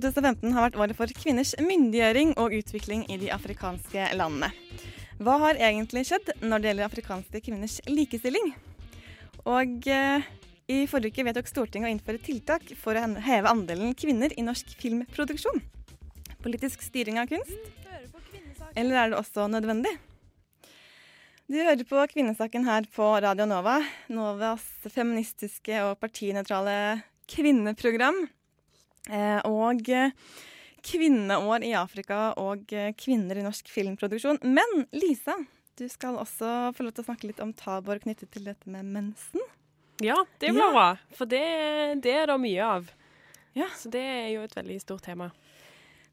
«2015 har vært året for kvinners myndiggjøring og utvikling i de afrikanske landene. Hva har egentlig skjedd når det gjelder afrikanske kvinners likestilling? Og eh, i forrige uke vedtok Stortinget å innføre tiltak for å heve andelen kvinner i norsk filmproduksjon. Politisk styring av kunst? Eller er det også nødvendig? Du hører på Kvinnesaken her på Radio Nova, Novas feministiske og partinøytrale kvinneprogram. Eh, og eh, kvinneår i Afrika og eh, kvinner i norsk filmproduksjon. Men Lisa, du skal også få lov til å snakke litt om tabor knyttet til dette med mensen. Ja, det blir Ja. bra. For det, det er det mye av. Ja. Så det er jo et veldig stort tema.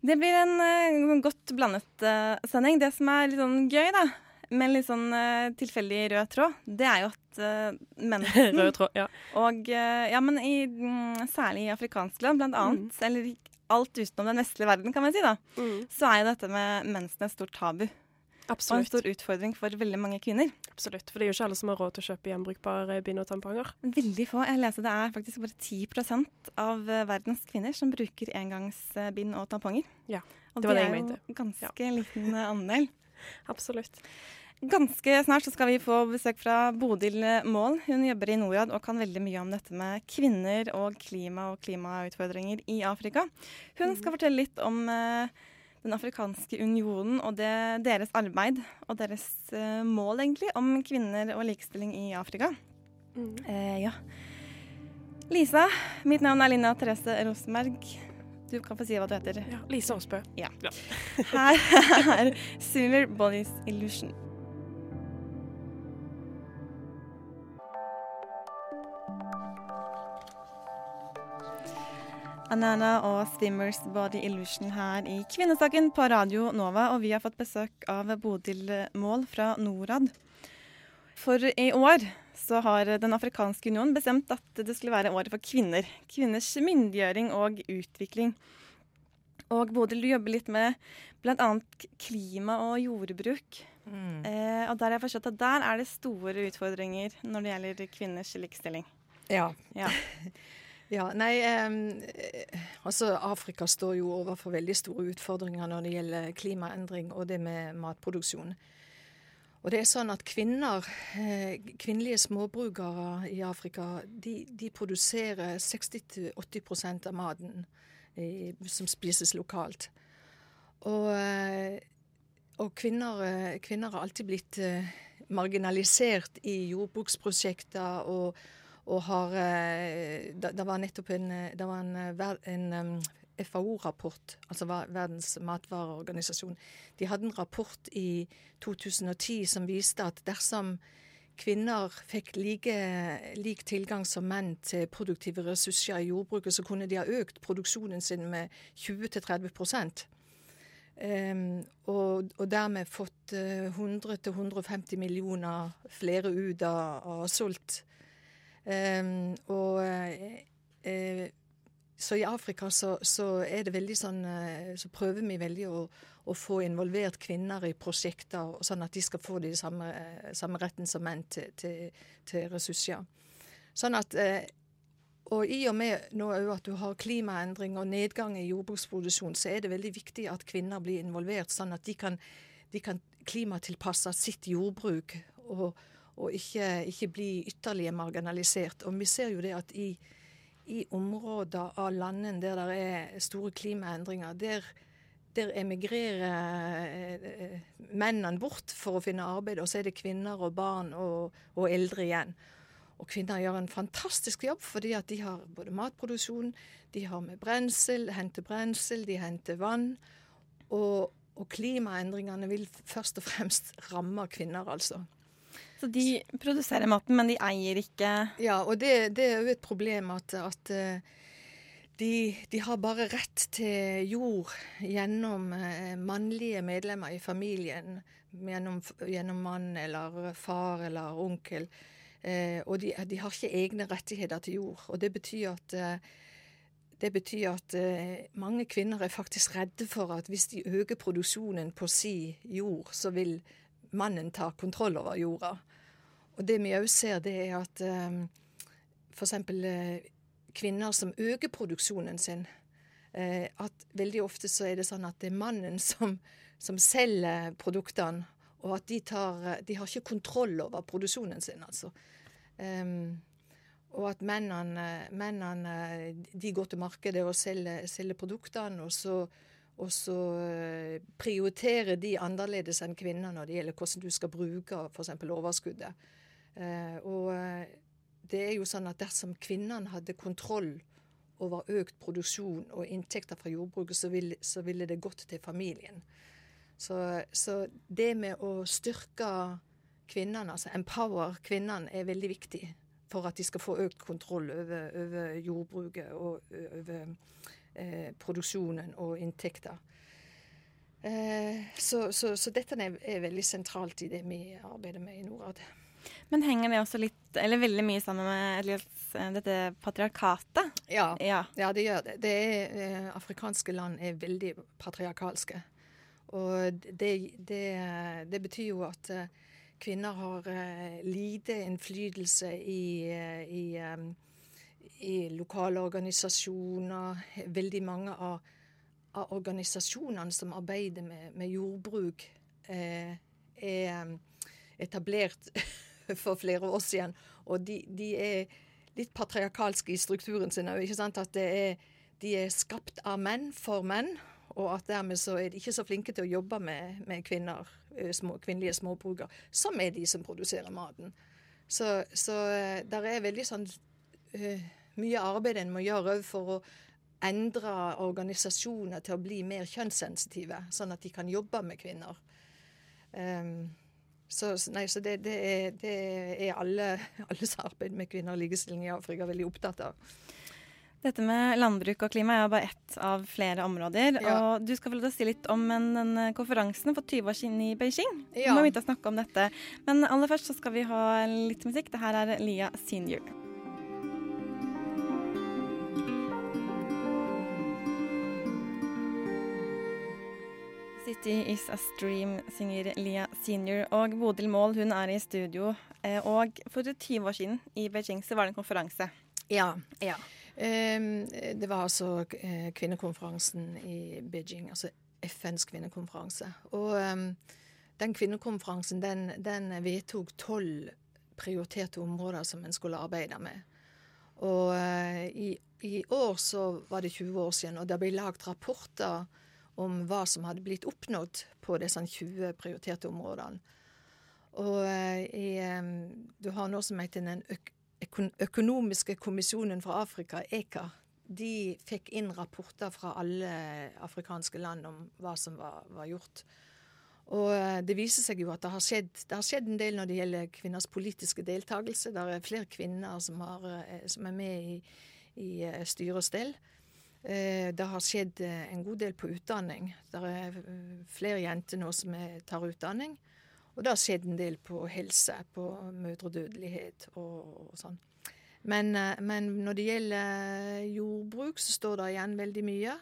Det blir en uh, godt blandet uh, sending. Det som er litt sånn gøy, da, med litt sånn uh, tilfeldig rød tråd, det er jo at uh, mensen Rød tråd. Ja. Og uh, ja, men i, mm, særlig i afrikanske land, blant annet, eller alt utenom den vestlige verden, kan man si, da, Mm. så er jo dette med mensen et stort tabu. Absolutt. Og en stor utfordring for veldig mange kvinner. Absolutt. For det er jo ikke alle som har råd til å kjøpe gjenbrukbare bind og tamponger. Veldig få. Jeg leser det er faktisk bare 10 av eh, verdens kvinner som bruker engangsbind og tamponger. Ja, det var det det jeg er jo ganske ganske liten eh, andel. Absolutt. Ganske snart så skal vi få besøk fra Bodil Mål. Hun jobber i Norad og kan veldig mye om dette med kvinner og klima og klimautfordringer i Afrika. Hun skal fortelle litt om eh, Den afrikanske unionen og det, deres arbeid og deres eh, mål, egentlig, om kvinner og likestilling i Afrika. Mm. Eh, ja. Lisa, mitt navn er Linja Therese Rosenberg. Du kan få si hva du heter. Ja, Lise Aasbø. Her er Similar Bodies Illusion. Anana og Swimmers Body Illusion her i Kvinnesaken på Radio Nova, og vi har fått besøk av Bodil Mål fra Norad. For i år så har Den afrikanske union bestemt at det skulle være året for kvinner. Kvinners myndiggjøring og utvikling. Og Bodil, du jobber litt med bl.a. klima og jordbruk. Eh, og der har jeg forstått at der er det store utfordringer når det gjelder kvinners likestilling. Ja. Ja. ja nei, eh, altså Afrika står jo overfor veldig store utfordringer når det gjelder klimaendring og det med matproduksjon. Og det er sånn at kvinner, eh, kvinnelige småbrukere i Afrika, de, de produserer 60-80% av maten eh, som spises lokalt. Og, eh, og kvinner, kvinner har alltid blitt marginalisert i jordbruksprosjekter og, og har Det var nettopp en, det var en, en FAO-rapport, altså Verdens matvareorganisasjon. De hadde en rapport i 2010 som viste at dersom kvinner fikk like, lik tilgang som menn til produktive ressurser i jordbruket, så kunne de ha økt produksjonen sin med 20-30 Um, og, og dermed fått eh, 100-150 millioner flere ut av, av sult. Um, og uh, eh, så i Afrika så, så er det veldig sånn eh, Så prøver vi veldig å, å få involvert kvinner i prosjekter, sånn at de skal få de samme, eh, samme retten som menn til, til, til ressurser. Sånn at eh, og i og med nå at du har klimaendring og nedgang i jordbruksproduksjon, så er det veldig viktig at kvinner blir involvert, sånn at de kan, de kan klimatilpasse sitt jordbruk og, og ikke, ikke bli ytterligere marginalisert. Og vi ser jo det at i, i områder av landene der det er store klimaendringer, der, der emigrerer eh, mennene bort for å finne arbeid, og så er det kvinner og barn og, og eldre igjen. Og kvinner gjør en fantastisk jobb, fordi at de har både matproduksjon, de har med brensel, henter brensel, de henter vann. Og, og klimaendringene vil først og fremst ramme kvinner, altså. Så de produserer maten, men de eier ikke Ja, og det, det er jo et problem at, at eh, de, de, har bare rett til jord gjennom eh, mannlige medlemmer i familien. Gjennom, gjennom mann eller far eller onkel. Eh, og de, de, har ikke egne rettigheter til jord. Og det betyr at eh, det betyr at mange kvinner er faktisk redde for at hvis de øker produksjonen på si jord, så vil mannen tar kontroll over jorda. Og det vi òg ser, det er at eh, f.eks. Eh, kvinner som øker produksjonen sin, eh, at veldig ofte så er det sånn at det er mannen som, som selger produktene, og at de tar De har ikke kontroll over produksjonen sin, altså. Um, og at mennene, mennene, de går til markedet og selger, selger produktene, og så, og så, eh, prioriterer de annerledes enn kvinner når det gjelder hvordan du skal bruke f.eks. overskuddet. Eh, og eh, det er jo sånn at dersom kvinnene hadde kontroll over økt produksjon og inntekter fra jordbruket, så ville, så ville det gått til familien. Så, så, det med å styrke kvinnene, altså empower kvinnene, er veldig viktig for at de skal få økt kontroll over, over jordbruket og over eh, produksjonen og inntekter. Eh, så, så, så, dette er, er, veldig sentralt i det vi arbeider med i Norad. Men henger det også litt, eller veldig mye sammen med Elias, dette patriarkatet? Ja, ja. ja det gjør det. det er, eh, afrikanske land er veldig patriarkalske. Og det, det, det betyr jo at eh, kvinner har lite innflytelse i, i, um, i, lokale organisasjoner. Veldig mange av, av organisasjonene som arbeider med, med jordbruk, eh, er um, etablert for flere år siden. Og de, de, er litt patriarkalske i strukturen sin òg. At de er skapt av menn for menn. Og at dermed så er de ikke så flinke til å jobbe med, med kvinner, eh, små, kvinnelige småbrukere, som er de som produserer maten. Så, så eh, der er veldig sånn uh, mye arbeid en må gjøre for å endre organisasjoner til å bli mer kjønnssensitive, sånn at de kan jobbe med kvinner. Um, så, nei, så det, det, er, det, er, alle, alles arbeid med kvinner og likestilling i Afrika veldig opptatt av. Dette med landbruk og klima er jo bare ett av flere områder. Ja. Og du skal vel si litt om den konferansen for 20 år siden i Beijing. Ja. Vi må begynne å snakke om dette. Men aller først så skal vi ha litt musikk. Det her er Lia Senior. City is a stream, synger Lia Senior. Og Bodil Mål hun er i studio. Eh, og for 20 år siden i Beijing så var det en konferanse. Ja. ja. Ehm, det var altså eh, kvinnekonferansen i Beijing, altså FNs kvinnekonferanse. Og ehm, den kvinnekonferansen den, den vedtok tolv prioriterte områder som en skulle arbeide med. Og eh, i, i, år så var det 20 år siden, og det ble lagd rapporter om hva som hadde blitt oppnådd på disse 20 prioriterte områdene. Og eh, i, ehm, du har noe som heter den økonomiske kommisjonen fra Afrika, EKA. de fikk inn rapporter fra alle afrikanske land om hva som var, var gjort. Og eh, det viser seg jo at det har, skjedd, det har, skjedd, en del når det gjelder kvinners politiske deltakelse. Det er flere kvinner som, har, eh, som er med i, i eh, styre og stell. Det har skjedd en god del på utdanning. Det er flere jenter nå som tar utdanning. Og det har skjedd en del på helse, på mødredødelighet og, og sånn. Men, eh, men, når det gjelder jordbruk, så står det igjen veldig mye.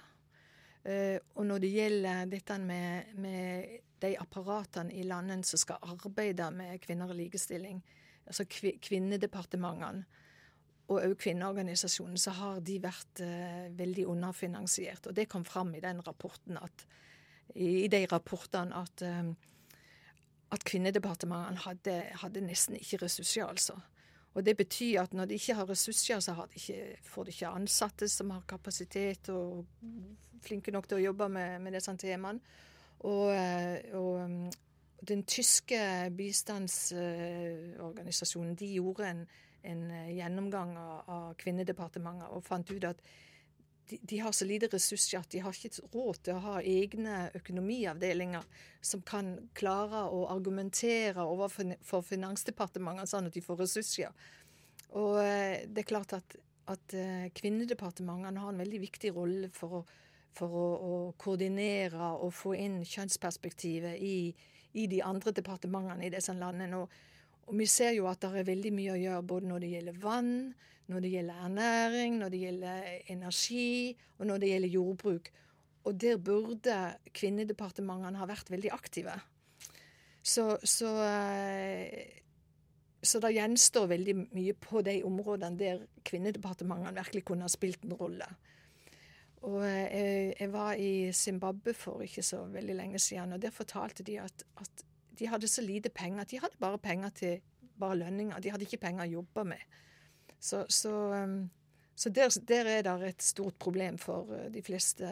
Og når det gjelder dette med, med, de apparatene i landene som skal arbeide med kvinner og likestilling, altså kvinnedepartementene og òg kvinneorganisasjonen, så har de vært eh, veldig underfinansiert. Og det kom fram i den rapporten at, i, de rapportene at eh, at Kvinnedepartementene hadde, hadde, nesten ikke ressurser, altså. Og det betyr at når de ikke har ressurser, så de ikke, får de ikke ansatte som har kapasitet og flinke nok til å jobbe med, med disse temaene. Og, eh, og, mm, den tyske bistandsorganisasjonen de gjorde en, en gjennomgang av, av Kvinnedepartementet og fant ut at de, de, har så lite ressurser at de har ikke råd til å ha egne økonomiavdelinger som kan klare å argumentere overfor Finansdepartementet sånn at de får ressurser. Og eh, det er klart at, at eh, kvinnedepartementene har en veldig viktig rolle for å, for å, å koordinere og få inn kjønnsperspektivet i, i de andre departementene i disse landene. Og, og vi ser jo at det er veldig mye å gjøre både når det gjelder vann, når det gjelder ernæring, når det gjelder energi, og når det gjelder jordbruk. Og der burde kvinnedepartementene ha vært veldig aktive. Så, så, eh, så det gjenstår veldig mye på de områdene der kvinnedepartementene virkelig kunne ha spilt en rolle. Og jeg, eh, jeg var i Zimbabwe for ikke så veldig lenge siden, og der fortalte de at, at de hadde så lite penger. at De hadde bare penger til bare lønninger. De hadde ikke penger å jobbe med. Så, så, um, så der, der, er det et stort problem for uh, de fleste,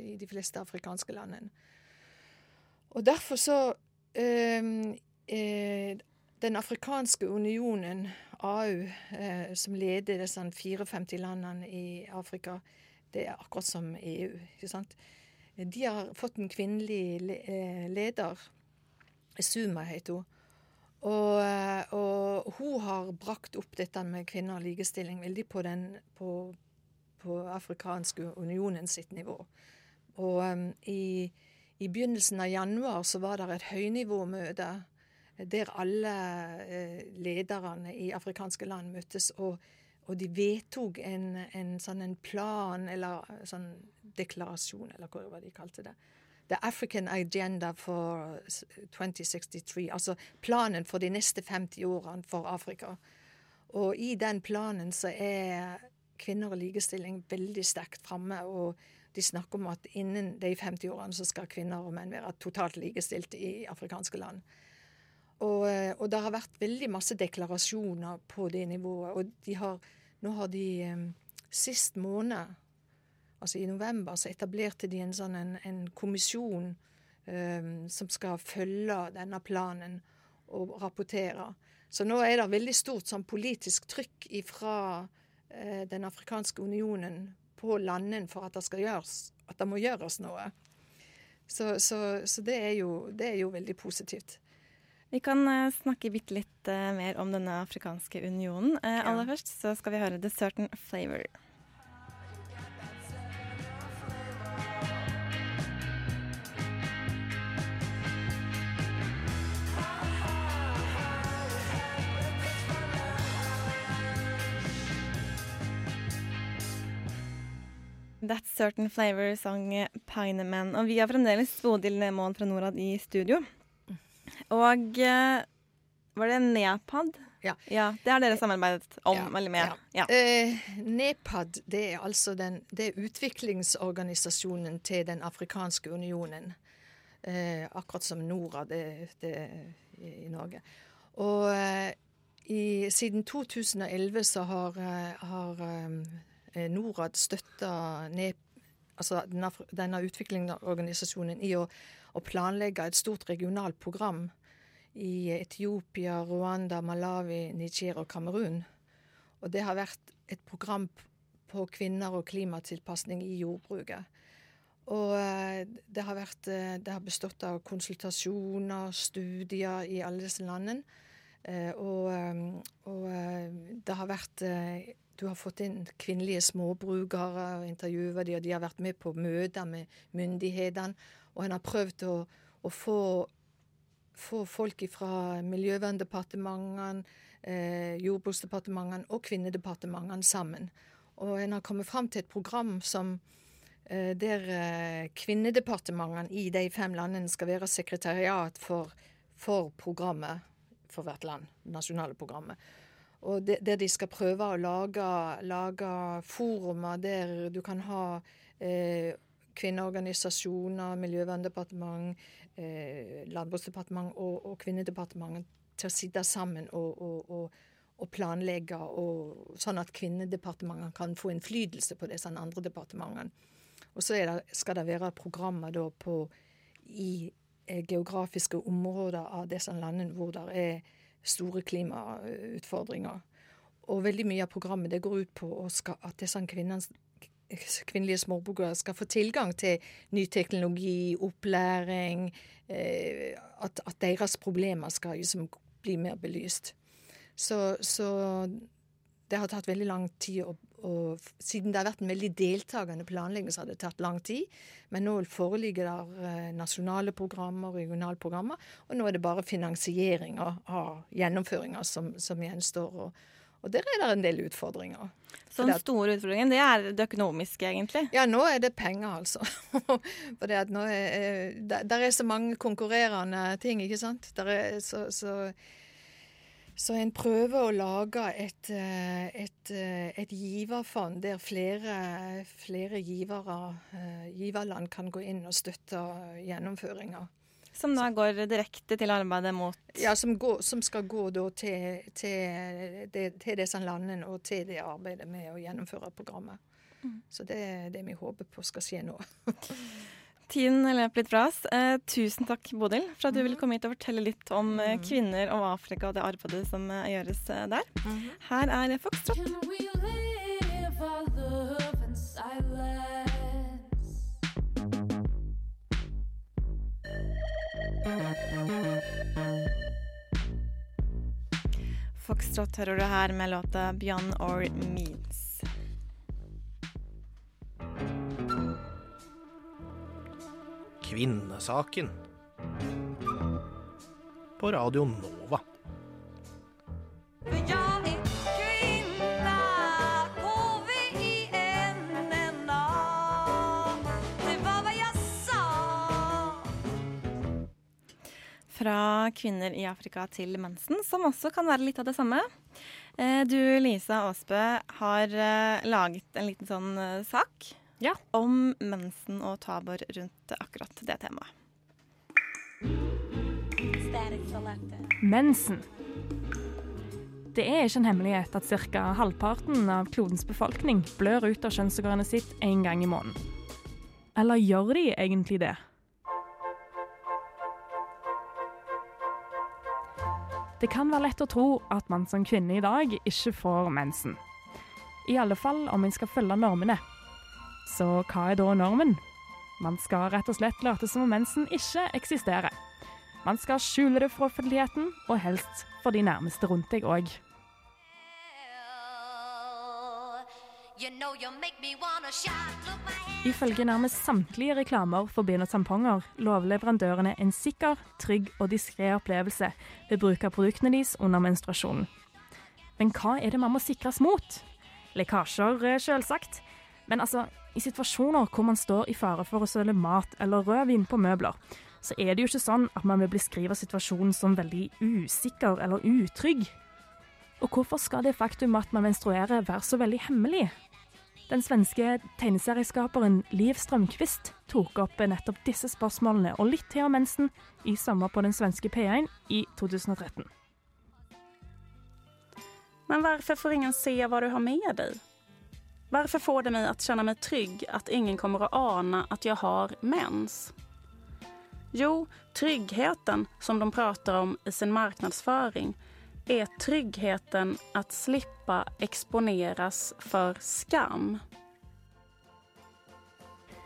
i de fleste afrikanske landene. Og derfor så eh, Den afrikanske unionen, AU, eh, som leder disse 54 landene i Afrika, det er akkurat som EU. ikke sant? De har fått en kvinnelig eh, leder Suma heter hun. Og, eh, og, hun har brakt opp dette med kvinner og likestilling veldig på den på, på afrikanske unionen sitt nivå. Og um, i, i, begynnelsen av januar så var det et høynivåmøte der alle eh, lederne i afrikanske land møttes, og, og de vedtok en, en, sånn en plan, eller sånn deklarasjon, eller hva de kalte det The African Agenda for 2063, altså planen for de neste 50 årene for Afrika. Og i den planen så er kvinner og likestilling veldig sterkt framme. Og de snakker om at innen de 50 årene så skal kvinner og menn være totalt likestilt i afrikanske land. Og, og det har vært veldig masse deklarasjoner på det nivået. Og de har, nå har de um, sist måned altså I november så etablerte de en sånn en, en kommisjon um, som skal følge denne planen og rapportere. Så nå er det veldig stort sånn politisk trykk fra uh, Den afrikanske unionen på landene for at det skal gjøres, at det må gjøres noe. Så, så, så det, er jo, det, er jo, veldig positivt. Vi kan uh, snakke bitte litt uh, mer om denne afrikanske unionen. Uh, aller først så skal vi høre 'The Certain Flavor'. That Certain Flavor sang Pineman. Og vi har fremdeles Bodil Moen fra Norad i studio. Og uh, var det Nepad? Ja. ja. Det har dere samarbeidet om ja, veldig med? Ja. Eh, Nepad det er altså den, det er utviklingsorganisasjonen til Den afrikanske unionen. Eh, akkurat som Norad det, det, i Norge. Og i, siden 2011 så har, har Eh, Norad støtta altså denne, denne utviklingsorganisasjonen i å, å, planlegge et stort regionalt program i Etiopia, Rwanda, Malawi, Niger og Kamerun. Og det har vært et program på kvinner og klimatilpasning i jordbruket. Og eh, det har, vært, eh, det har bestått av konsultasjoner, studier i alle disse landene. Og, og det har vært du har fått inn kvinnelige småbrukere og intervjua de, og de har vært med på møter med myndighetene. Og en har prøvd å, å få, få, folk fra Miljøverndepartementene, eh, Jordbruksdepartementene og Kvinnedepartementene sammen. Og en har kommet fram til et program som eh, der eh, kvinnedepartementene i de fem landene skal være sekretariat for, for programmet for hvert land. nasjonale programmet. Og de, der de skal prøve å lage, lage forumer der du kan ha eh, kvinneorganisasjoner, Miljøverndepartement, eh, Landbruksdepartementet og, og Kvinnedepartementet til å sitte sammen og, og, og planlegge, sånn at Kvinnedepartementene kan få innflytelse på disse andre departementene. Og så det, skal det være programmer da på, i eh, geografiske områder av disse landene hvor det er store klimautfordringer. Og veldig mye av programmet det går ut på at disse kvinnene kvinnelige småbrukere skal få tilgang til ny teknologi, opplæring, eh, at, at deres problemer skal liksom bli mer belyst. Så, så det har tatt veldig lang tid å og siden det har vært en veldig deltakende planlegging, så har det tatt lang tid. Men nå foreligger det eh, nasjonale programmer, regionale programmer, og nå er det bare finansieringa av gjennomføringa som, som gjenstår. Og, og, der er det en del utfordringer. Så den store utfordringen, det er det økonomiske, egentlig? Ja, nå er det penger, altså. For det at nå er, der, der er så mange konkurrerende ting, ikke sant. Så, så så en prøver å lage et, eh, et, eh, et giverfond der flere, flere givere, eh, giverland kan gå inn og støtte gjennomføringa. Som da går direkte til arbeidet mot Ja, som, går, som skal gå til, til, til, disse landene og til det arbeidet med å gjennomføre programmet. Mm. Så det er det vi håper på skal skje nå. Tiden løp litt fra oss. Eh, tusen takk, Bodil, for at du ville komme hit og fortelle litt om mm. kvinner og Afrika og det arbeidet som eh, gjøres eh, der. Mm. Her er Foxtrot. Foxtrot hører du her med låta 'Beyond Our Means'. Kvinnesaken. På Radio Nova. Kvinner i Afrika til mensen, som også kan være litt av det samme. Eh, du, Lisa Aasbø, har eh, laget en liten sånn eh, sak ja. om mensen og tabor rundt akkurat det temaet. Mensen. Det er ikke en hemmelighet at ca. halvparten av klodens befolkning blør ut av kjønnsorganet sitt en gang i måneden. Eller gjør de egentlig det? Det kan være lett å tro at man som kvinne i dag ikke får mensen. I alle fall om en skal følge normene. Så hva er da normen? Man skal rett og slett late som om mensen ikke eksisterer. Man skal skjule det for offentligheten, og helst for de nærmeste rundt deg òg. Ifølge nærmest samtlige reklamer for bind og tamponger lover leverandørene en sikker, trygg og diskré opplevelse ved bruk av produktene deres under menstruasjonen. Men hva er det man må sikres mot? Lekkasjer, eh, selvsagt. Men altså, i situasjoner hvor man står i fare for å søle mat eller rødvin på møbler, så er det jo ikke sånn at man vil beskrive situasjonen som veldig usikker eller utrygg. Og hvorfor skal det faktum at man menstruerer være så veldig hemmelig? Den svenske tegneserieskaperen Liv Strømquist tok opp nettopp disse spørsmålene og litt til om mensen i sommer på den svenske P1 i 2013. Men hvorfor får ingen se hva du har med deg? Hvorfor får det meg å kjenne meg trygg at ingen kommer å ane at jeg har mens? Jo, tryggheten som de prater om i sin marknadsföring är tryggheten att slippa exponeras for skam.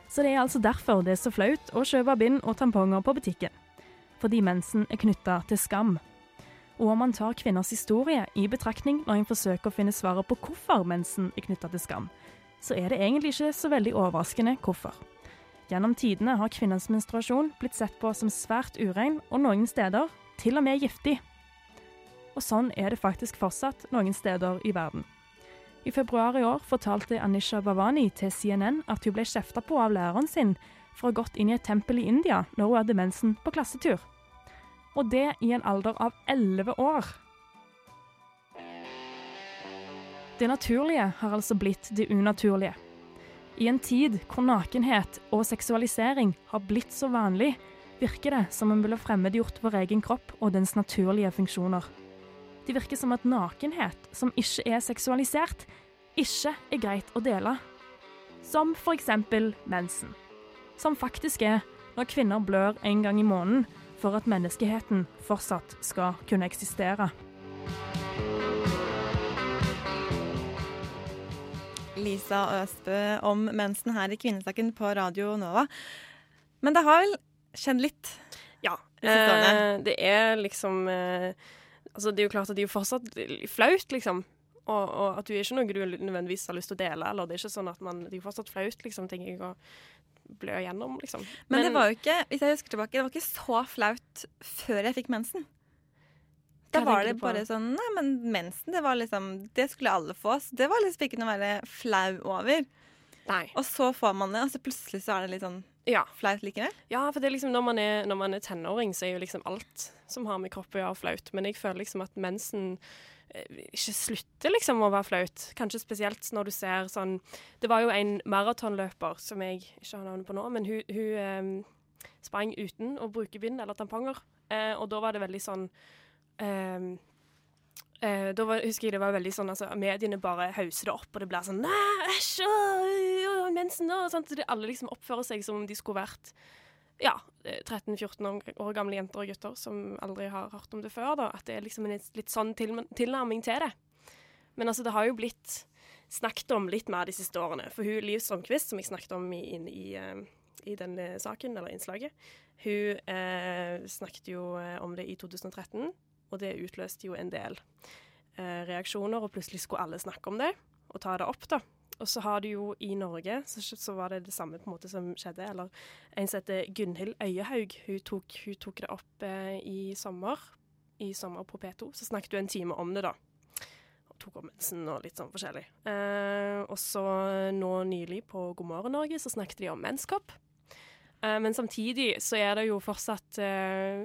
Så det er altså derfor det er så flaut å kjøpe bind og tamponger på butikken. Fordi mensen er knytta til skam. Og om man tar kvinners historie i betraktning når en forsøker å finne svaret på hvorfor mensen er knytta til skam, så er det egentlig ikke så veldig overraskende hvorfor. Gjennom tidene har kvinnens menstruasjon blitt sett på som svært urein, og noen steder til og med giftig. Og sånn er det faktisk fortsatt noen steder i verden. I februar i år fortalte Anisha Bhavani til CNN at hun ble kjefta på av læreren sin for å ha gått inn i et tempel i India når hun hadde mensen på klassetur og det i en alder av elleve år. Det naturlige har altså blitt det unaturlige. I en tid hvor nakenhet og seksualisering har blitt så vanlig, virker det som om ville fremmedgjort vår egen kropp og dens naturlige funksjoner. Det virker som at nakenhet som ikke er seksualisert, ikke er greit å dele. Som f.eks. mensen. Som faktisk er når kvinner blør en gang i måneden, for at menneskeheten fortsatt skal kunne eksistere. Lisa Østbø om mensen her i Kvinnesaken på Radio Nova. Men det har vel skjedd litt? Ja. de? Eh, det er liksom eh, Altså, det er jo klart at det er jo fortsatt flaut, liksom. Og, og at du er ikke noe du nødvendigvis har lyst til å dele. Eller det er ikke sånn at man Det er jo fortsatt flaut, liksom, tenker jeg, å blø gjennom, liksom. Men, det var jo ikke hvis jeg husker tilbake, det var ikke så flaut før jeg fikk mensen. Da var det bare sånn Nei, men mensen, det var liksom Det skulle alle få. Så det var liksom ikke noe å være flau over. Nei. Og så får man det, og så plutselig så er det litt sånn Ja. flaut likevel. Ja, for det liksom når man er, når man er tenåring, så er jo liksom alt som har med kropp å gjøre, flaut. Men jeg føler liksom at mensen eh, ikke slutter liksom å være flaut. Kanskje spesielt når du ser sånn Det var jo en maratonløper som jeg ikke har navnet på nå, men hun, hun eh, sprang uten å bruke bind eller tamponger. Eh, og da var det veldig sånn eh, eh, da var, husker jeg det var veldig sånn altså, Mediene bare hauser det opp, og det blir sånn Nei, æsj! Øh, øh, Mensen nå?' sånt. Så alle liksom oppfører seg som om de skulle vært ja, eh, 13-14 år- år gamle jenter og gutter som aldri har hørt om det før. da, At det er liksom en litt sånn til, tilnærming til det. Men altså, det har jo blitt snakket om litt mer de siste årene. For hun Liv Strømquist, som jeg snakket om i, i, eh, i denne saken, eller innslaget, hun eh, snakket jo eh, om det i 2013, og det utløste jo en del eh, reaksjoner, og plutselig skulle alle snakke om det og ta det opp, da. Og så har du jo i Norge, så, så var det det samme på en måte som skjedde. Eller en som heter Gunhild Øyehaug. Hun tok, hun tok det opp eh, i sommer. I sommer på P2. Så snakket hun en time om det, da. Og tok opp mensen og litt sånn forskjellig. Eh, og så nå nylig på God morgen Norge så snakket de om menskopp. Eh, men samtidig så er det jo fortsatt eh,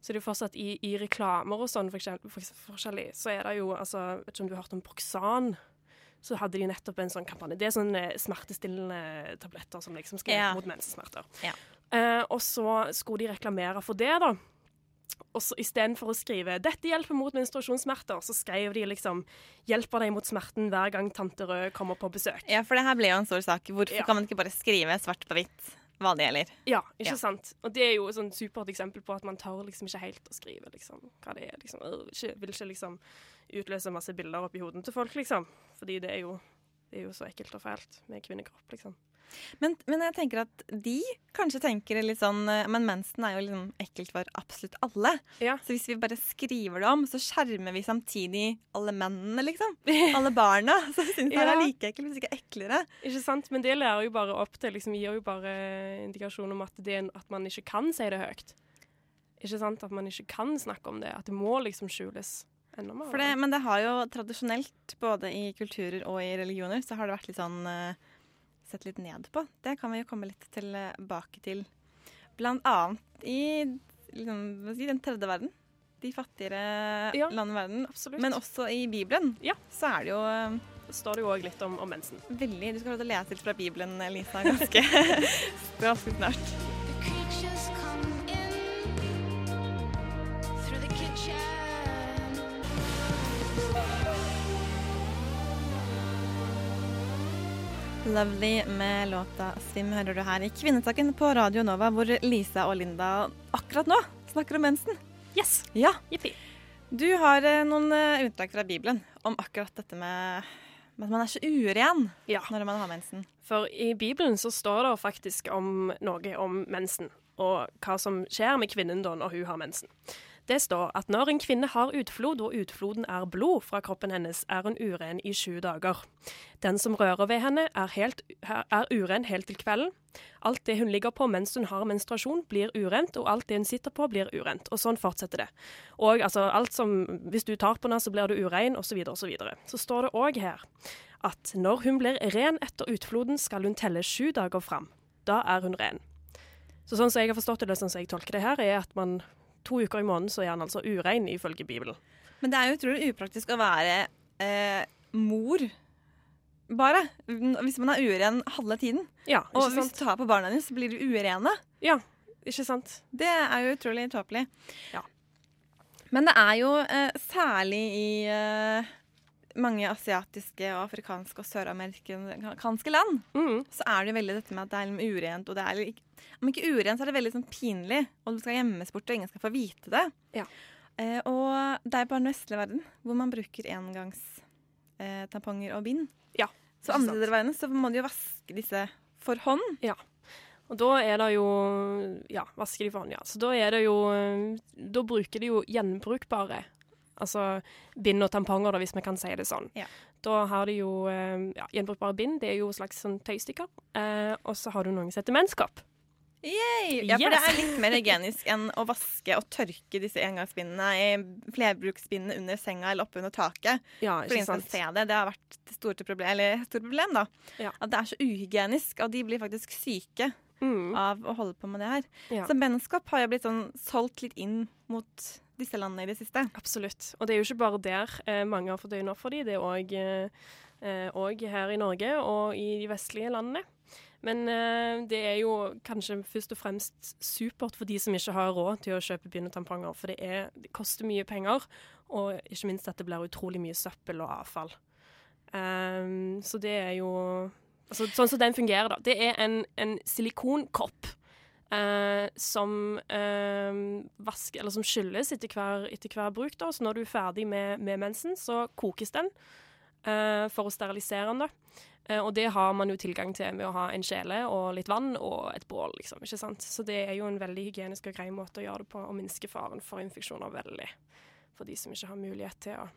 så er jo fortsatt i, i reklamer og sånn, for for, forskjellig, så er det jo altså Vet ikke om du har hørt om Proxan? Så hadde de nettopp en sånn kampanje. Det er sånne smertestillende tabletter som liksom skal Ja. mot mensesmerter. Ja. Eh, og så skulle de reklamere for det, da. Og så istedenfor å skrive 'Dette hjelper mot menstruasjonssmerter', så skrev de liksom 'Hjelper deg mot smerten hver gang tante Rød kommer på besøk'. Ja, for det her ble jo en stor sak. Hvorfor Ja. kan man ikke bare skrive svart på hvitt hva det gjelder? Ja, ikke Ja. sant? Og det er jo et sånn supert eksempel på at man tør liksom ikke helt å skrive liksom, hva det er. Liksom. Øh, Ikke, vil ikke liksom utløse masse bilder oppi hodet til folk, liksom. Fordi det er jo, det er jo så ekkelt og fælt med kvinnekropp, liksom. Men, men jeg tenker at de kanskje tenker litt sånn eh, Men mensen er jo liksom ekkelt for absolutt alle. Ja. Så hvis vi bare skriver det om, så skjermer vi samtidig alle mennene, liksom. Alle barna. Så jeg ja. det er like ekkelt, hvis ikke eklere. Ikke sant? Men det lærer jo bare opp til liksom, Gir jo bare indikasjon om at, det, at man ikke kan si det høyt. Ikke sant? At man ikke kan snakke om det. At det må liksom skjules enda mer. Det, men det har jo tradisjonelt, både i kulturer og i religioner, så har det vært litt sånn eh, Sett litt ned på. Det kan vi jo komme litt tilbake til. Blant annet i liksom, si, den tredje verden. De fattigere Ja, landene i verden. Absolutt. Men også i Bibelen Ja. så er det jo eh, det står det jo òg litt om, om mensen. veldig Du skal få lese litt fra Bibelen, Lisa, ganske, ganske snart. Lovely med låta «Svim» hører du her i Kvinnesaken på Radio Nova, hvor Lisa og Linda akkurat nå snakker om mensen. Yes! Ja. Jippi. Du har eh, noen eh, unntak fra Bibelen om akkurat dette med, med at man er så uren Ja. når man har mensen. For i Bibelen så står det faktisk om noe om mensen, og hva som skjer med kvinnen da når hun har mensen. Det står at når en kvinne har utflod, og utfloden er blod fra kroppen hennes, er hun uren i sju dager. Den som rører ved henne, er, helt, er uren helt til kvelden. Alt det hun ligger på mens hun har menstruasjon, blir urent, og alt det hun sitter på, blir urent. Og sånn fortsetter det. Og altså alt som Hvis du tar på henne, så blir du urein, osv., osv. Så, videre. så står det òg her at når hun blir ren etter utfloden, skal hun telle sju dager fram. Da er hun ren. Så sånn som jeg har forstått det, sånn som jeg tolker det her, er at man to uker i måneden så er han altså urein, ifølge Bibelen. Men det er jo utrolig upraktisk å være eh, mor bare. Hvis man er uren halve tiden. Ja, Og sant? hvis du tar på barna dine, så blir du urene. Ja, ikke sant? Det er jo utrolig tåpelig. Ja. Men det er jo eh, særlig i eh, mange asiatiske og afrikanske og søramerikanske land Mm. så er det jo veldig dette med at det er liksom urent. Og det er, om ikke urent, så er det veldig sånn pinlig. Og du skal gjemmes bort, og ingen skal få vite det. Ja. Eh, og det er bare den vestlige verden hvor man bruker engangstamponger eh, og bind. Ja. Så andre deler av verden så må de jo vaske disse for hånd. Ja. Og da er det jo Ja, vasker de for hånd, ja. Så da er det jo Da bruker de jo gjenbrukbare Altså bind og tamponger, da, hvis vi kan si det sånn. Ja. Da har de jo eh, ja, gjenbrukbare bind. Det er jo slags sånn tøystykker. Eh, og så har du noen som heter menskopp. Yay! Ja, for det er litt mer hygienisk enn å vaske og tørke disse engangsbindene i flerbruksbindene under senga eller oppe under taket. Ja, For ikke sant? se det. Det har vært et stort problem, stort problem da. Ja. At det er så uhygienisk, og de blir faktisk syke Mm. av å holde på med det her. Ja. Så menneskap har jo blitt sånn solgt litt inn mot disse landene i det siste. Absolutt. Og det er jo ikke bare der eh, mange har fått øynene opp for dem, det er òg eh, her i Norge og i de vestlige landene. Men eh, det er jo kanskje først og fremst supert for de som ikke har råd til å kjøpe begynnertamponger. for det, er, det koster mye penger, og ikke minst at det blir utrolig mye søppel og avfall. Um, så det er jo altså, Sånn som den fungerer, da. Det er en, en silikonkopp eh, som eh, eller som skylles etter hver, etter hver bruk. Da. Så når du er ferdig med, med mensen, så kokes den eh, for å sterilisere den. da. Eh, og det har man jo tilgang til med å ha en kjele og litt vann og et bål. liksom, ikke sant? Så det er jo en veldig hygienisk og grei måte å gjøre det på, og minske faren for infeksjoner veldig. For de som ikke har mulighet til å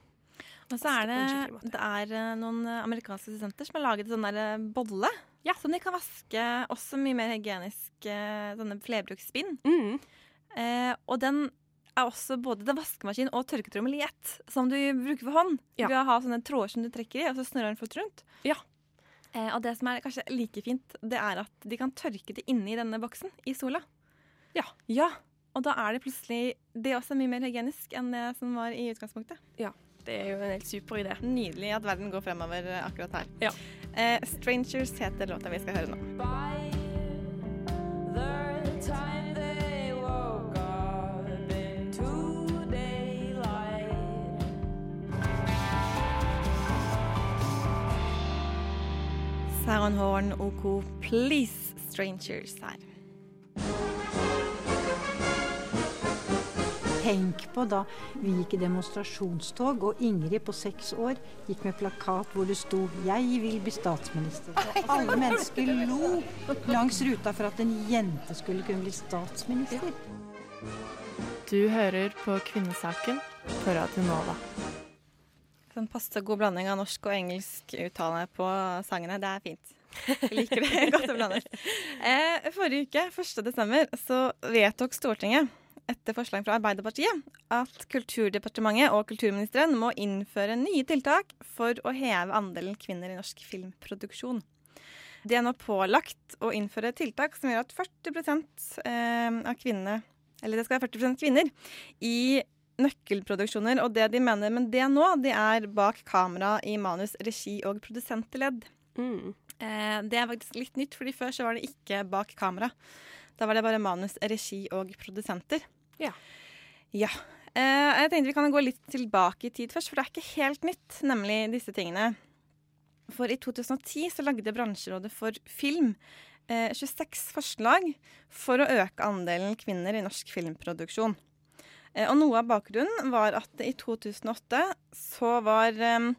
Og så er det, det er eh, noen eh, amerikanske studenter som har laget sånn der bolle. Ja. Som de kan vaske også mye mer hygienisk. Sånne flerbruksspinn. Mm. Eh, og den er også både det vaskemaskin og tørketrommel i ett, som du bruker for hånd. Ja. Du har sånne tråder som du trekker i, og så snurrer den fort rundt. Ja. Eh, og det som er kanskje like fint, det er at de kan tørke det inni denne boksen i sola. Ja. Ja. Og da er det plutselig Det er også mye mer hygienisk enn det som var i utgangspunktet. Ja. Det er jo en helt super idé. Nydelig at verden går fremover akkurat her. Ja. Eh, 'Strangers' heter låta vi skal høre nå. Sarah Horn OK Please Strangers her. Tenk på da vi gikk i demonstrasjonstog, og Ingrid på seks år gikk med plakat hvor det sto 'Jeg vil bli statsminister'. Og alle mennesker lo langs ruta for at en jente skulle kunne bli statsminister. Du hører på Kvinnesaken på Radio Nova. Sånn passe god blanding av norsk og engelsk uttale på sangene. Det er fint. Jeg liker det godt å blande. Eh, forrige uke, 1. desember, så vedtok Stortinget etter forslag fra Arbeiderpartiet at Kulturdepartementet og kulturministeren må innføre nye tiltak for å heve andelen kvinner i norsk filmproduksjon. De er nå pålagt å innføre tiltak som gjør at 40 eh, av kvinnene eller det skal være 40% kvinner i nøkkelproduksjoner. Og det de mener med det nå, de er bak kamera i manus, regi og produsentledd. Mm. Eh, det er faktisk litt nytt, fordi før så var det ikke bak kamera. Da var det bare manus, regi og produsenter. Ja. Ja. Eh, jeg tenkte vi kan gå litt tilbake i tid først, for det er ikke helt nytt, nemlig disse tingene. For i 2010 så lagde Bransjerådet for film eh, 26 forslag for å øke andelen kvinner i norsk filmproduksjon. Eh, og noe av bakgrunnen var at i 2008 så var eh,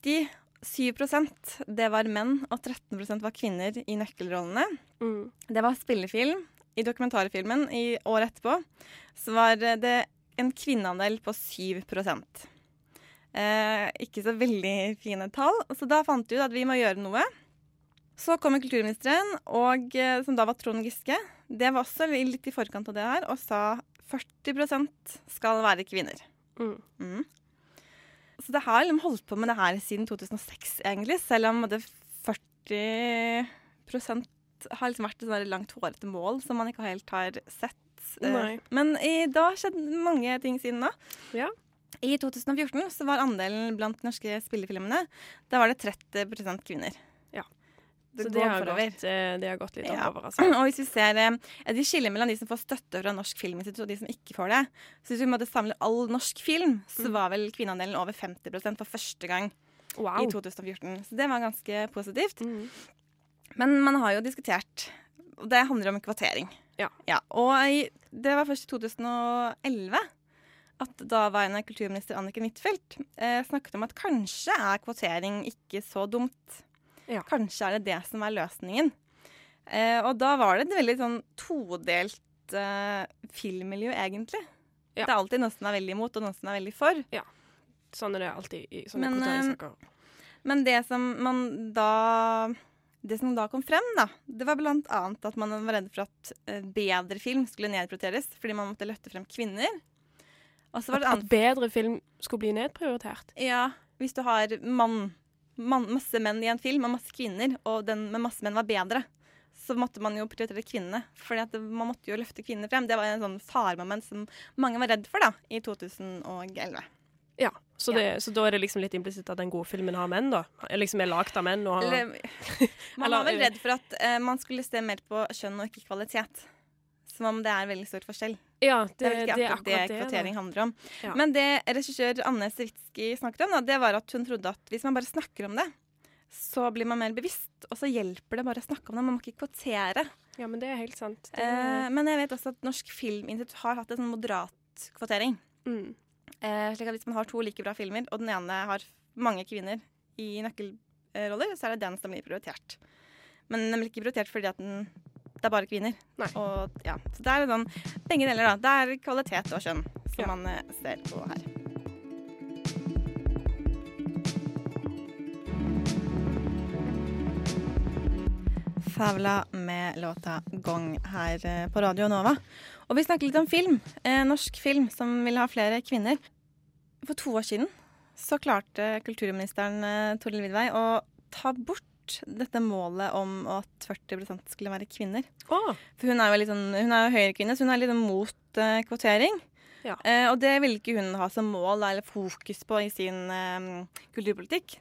87% det var menn, og 13% var kvinner i nøkkelrollene. Mm. Det var spillefilm. I dokumentarfilmen i året etterpå så var det en kvinneandel på 7 eh, Ikke så veldig fine tall, så da fant vi ut at vi må gjøre noe. Så kommer kulturministeren, og, eh, som da var Trond Giske. Det var også litt i forkant av det her, og sa 40 skal være kvinner. Mm. Mm. Så det har liksom holdt på med det her siden 2006, egentlig. Selv om det 40% har liksom vært et sånn langt hårete mål som man ikke helt har sett. Eh, Nei. Men i, da har skjedd mange ting siden da. Ja. I 2014 så var andelen blant norske spillefilmene Da var det 30% kvinner. Ja. Det Så det har, gått, eh, det har gått litt Ja. oppover, altså. Og hvis vi ser eh, De skiller mellom de som får støtte fra Norsk Filminstitutt, og de som ikke får det. Så hvis vi måtte samle all norsk film, så Mm. var vel kvinneandelen over 50 for første gang Wow. i 2014. Så det var ganske positivt. Mm. Men man har jo diskutert Og det handler om kvotering. Ja. og i, det var først i 2011 at daværende kulturminister Anniken Huitfeldt eh, snakket om at kanskje er kvotering ikke så dumt. Ja. Kanskje er det det som er løsningen. Eh, og da var det et veldig sånn todelt eh, filmmiljø, egentlig. Ja. Det er alltid noen som er veldig imot, og noen som er veldig for. Ja. Sånn er det alltid i sånne Men, kvoteringssaker. Men det som man da det som da kom frem, da, det var annet at man var redd for at eh, bedre film skulle nedprioriteres fordi man måtte løfte frem kvinner. Var At, det at bedre film skulle bli nedprioritert. Ja, hvis du har mann, mann, masse menn i en film og masse kvinner, og den med masse menn var bedre, så måtte man jo prioritere kvinnene. for man måtte jo løfte kvinner frem. Det var en sånn faremoment som mange var redd for da, i 2011. Ja, så, det, så da er det liksom litt implisitt at den gode filmen har menn, da? Liksom er lagd av menn og har Eller, man var vel redd for at eh, man skulle se mer på kjønn og ikke kvalitet. Som om det er veldig stor forskjell. Ja, Det er det, vel ikke det er akkurat det, kvotering handler om. Ja. Men det regissør Anne Sewitsky snakket om, det var at hun trodde at hvis man bare snakker om det, så blir man mer bevisst, og så hjelper det bare å snakke om det. Man må ikke kvotere. Ja, men det er helt sant. Det, Eh, men jeg vet også at Norsk Filminstitutt har hatt en sånn moderat kvotering. mm. Eh, slik at hvis man har to like bra filmer, og den ene har mange kvinner i nøkkelroller, så er det den som blir prioritert. Men den blir ikke prioritert fordi at den, det er bare kvinner. Og, ja, så det er sånn begge deler, da. Det er kvalitet og kjønn som Ja. man eh, ser på her. Favla med låta 'Gong' her eh, på Radio Nova. Og vi snakker litt om film. Eh, norsk film som vil ha flere kvinner. For to år siden så klarte kulturministeren eh, Toril Vidvei å ta bort dette målet om at 40% skulle være kvinner. Oh. For hun er jo litt sånn, hun er jo høyrekvinne, så hun er litt sånn mot uh, kvotering. Ja. Uh, og det ville ikke hun ha som mål eller fokus på i sin uh, kulturpolitikk.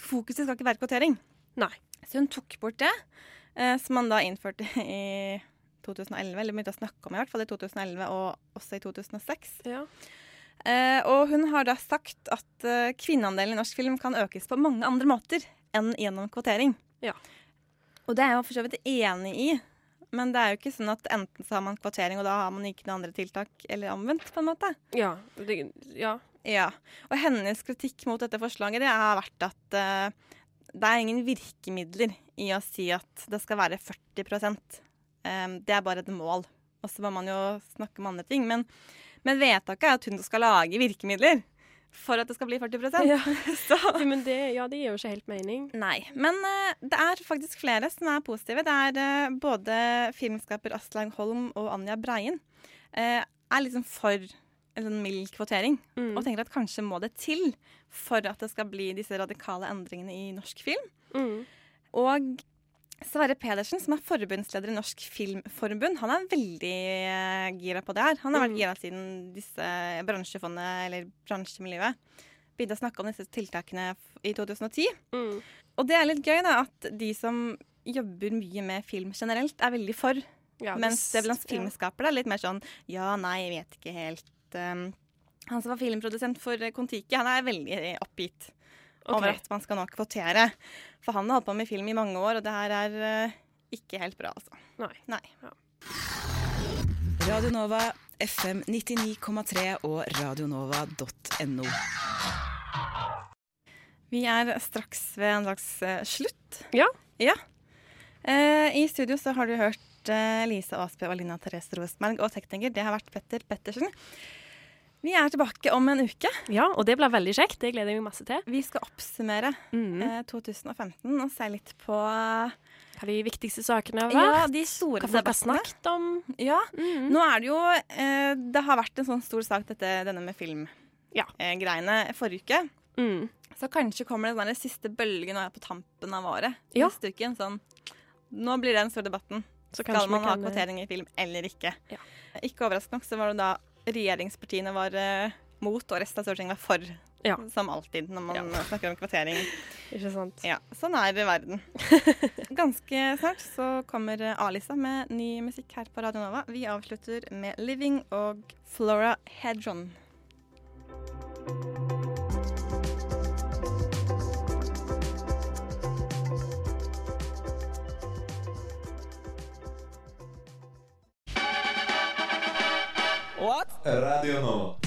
Fokuset skal ikke være kvotering. Nei. Så hun tok bort det, som man da innførte i 2011, eller begynte å snakke om i hvert fall i 2011 og også i 2006. ja. Eh, og hun har da sagt at eh, kvinneandelen i norsk film kan økes på mange andre måter enn gjennom kvotering. Ja. Og det er jeg for så vidt enig i. Men det er jo ikke sånn at enten så har man kvotering, og da har man ikke noen andre tiltak, eller omvendt, på en måte. Ja. Det, ja. Ja. Og hennes kritikk mot dette forslaget det har vært at uh, det er ingen virkemidler i å si at det skal være 40 um, Det er bare et mål. Og så må man jo snakke om andre ting. Men, men vedtaket er at hun skal lage virkemidler for at det skal bli 40% Ja. Så Men det, ja, det gir jo ikke helt mening. Nei. Men uh, det er faktisk flere som er positive. Det er uh, både filmskaper Aslaug Holm og Anja Breien uh, er liksom for en sånn mild kvotering. Mm. Og tenker at kanskje må det til for at det skal bli disse radikale endringene i norsk film. Mm. Og Sverre Pedersen, som er forbundsleder i Norsk Filmforbund, han er veldig eh, gira på det her. Han har vært Mm. gira siden disse bransjefondet, eller bransjemiljøet, begynte å snakke om disse tiltakene i 2010. Mm. Og det er litt gøy, da, at de som jobber mye med film generelt, er veldig for. Ja, mens det blant filmskapere er litt mer sånn ja, nei, jeg vet ikke helt. Um, han som var filmprodusent for Kon-Tiki, han er veldig oppgitt Over at man skal nå kvotere. For han har holdt på med film i mange år, og det her er uh, ikke helt bra, altså. Nei. Nei. Radio Nova, FM 99,3 og radionova.no. Vi er straks ved en slags uh, slutt. Ja. Ja. Uh, I studio så har du hørt Lise Aasbø og Lina Therese Rosenberg, og tekniker det har vært Petter Pettersen. Vi er tilbake om en uke. Ja, og det blir veldig kjekt. Det gleder jeg meg masse til. Vi skal oppsummere Mm. eh, 2015 og se litt på eh, Hva de viktigste sakene har vært. ja, de store Hva folk har snakket om. Ja, Mm. Nå er det jo eh, Det har vært en sånn stor sak, dette, denne med Ja. filmgreiene, forrige uke. Mm. Så kanskje kommer det den siste bølgen nå er på tampen av året. Ja. Neste uke. Sånn, nå blir det den store debatten. Så Skal man ha eh, kvotering i film eller ikke? Ja. Ikke overraskende nok så var det da regjeringspartiene var uh, mot, og resten av Stortinget var for. Ja. Som alltid når man snakker om kvotering. Ikke sant? Ja, Sånn er verden. Ganske snart så kommer Alisa A-Lisa med ny musikk her på Radio Nova. Vi avslutter med 'Living' og Flora Hedron. Radio Nova.